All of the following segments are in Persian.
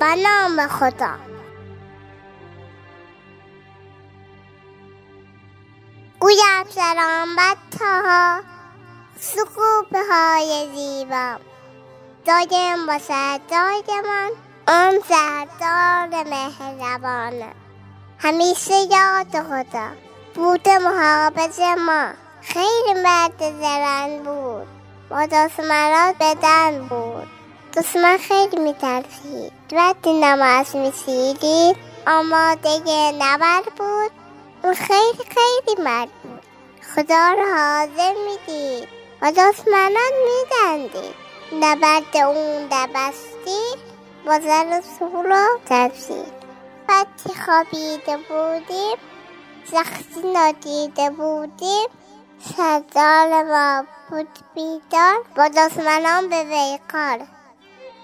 به نام خدا. گویم سلام بچه سکوپ های زیبا دایم باشد دای من اون سردار مهربانه همیشه یاد خدا. بود محافظ ما. خیلی مرد زرن بود. با دستمرات بدن بود. دشمن خیلی میترسید. وقتی نماز میسیدید آماده نبر بود. اون خیلی خیلی مرد بود. خدا رو حاضر می‌دید. و دشمنان میدندید. نبرد اون دبستی با زر و سول و ترسید. وقتی خوابیده بودیم زختی نادیده بودیم سردار ما بود بیدار با دشمنان به ویقار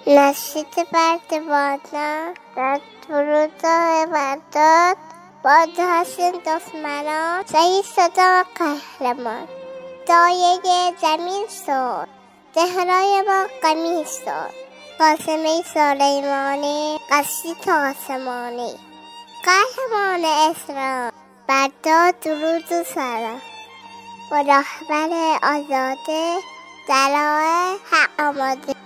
نشید برد بادا در فرود برداد با داشتن دشمنان سعی صدا قهرمان. دایه زمین شد دهرای ما قمیز شد قاسمه سلیمانی قصی تا آسمانی. قهرمان اسلام برداد درود و سلام. با رهبر آزاده دلای حق آماده.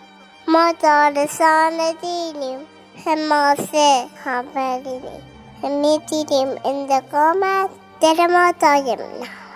ما دارسان دینیم حماسه خبرینیم می‌دیدیم. انتقامت دل ما دایم. نه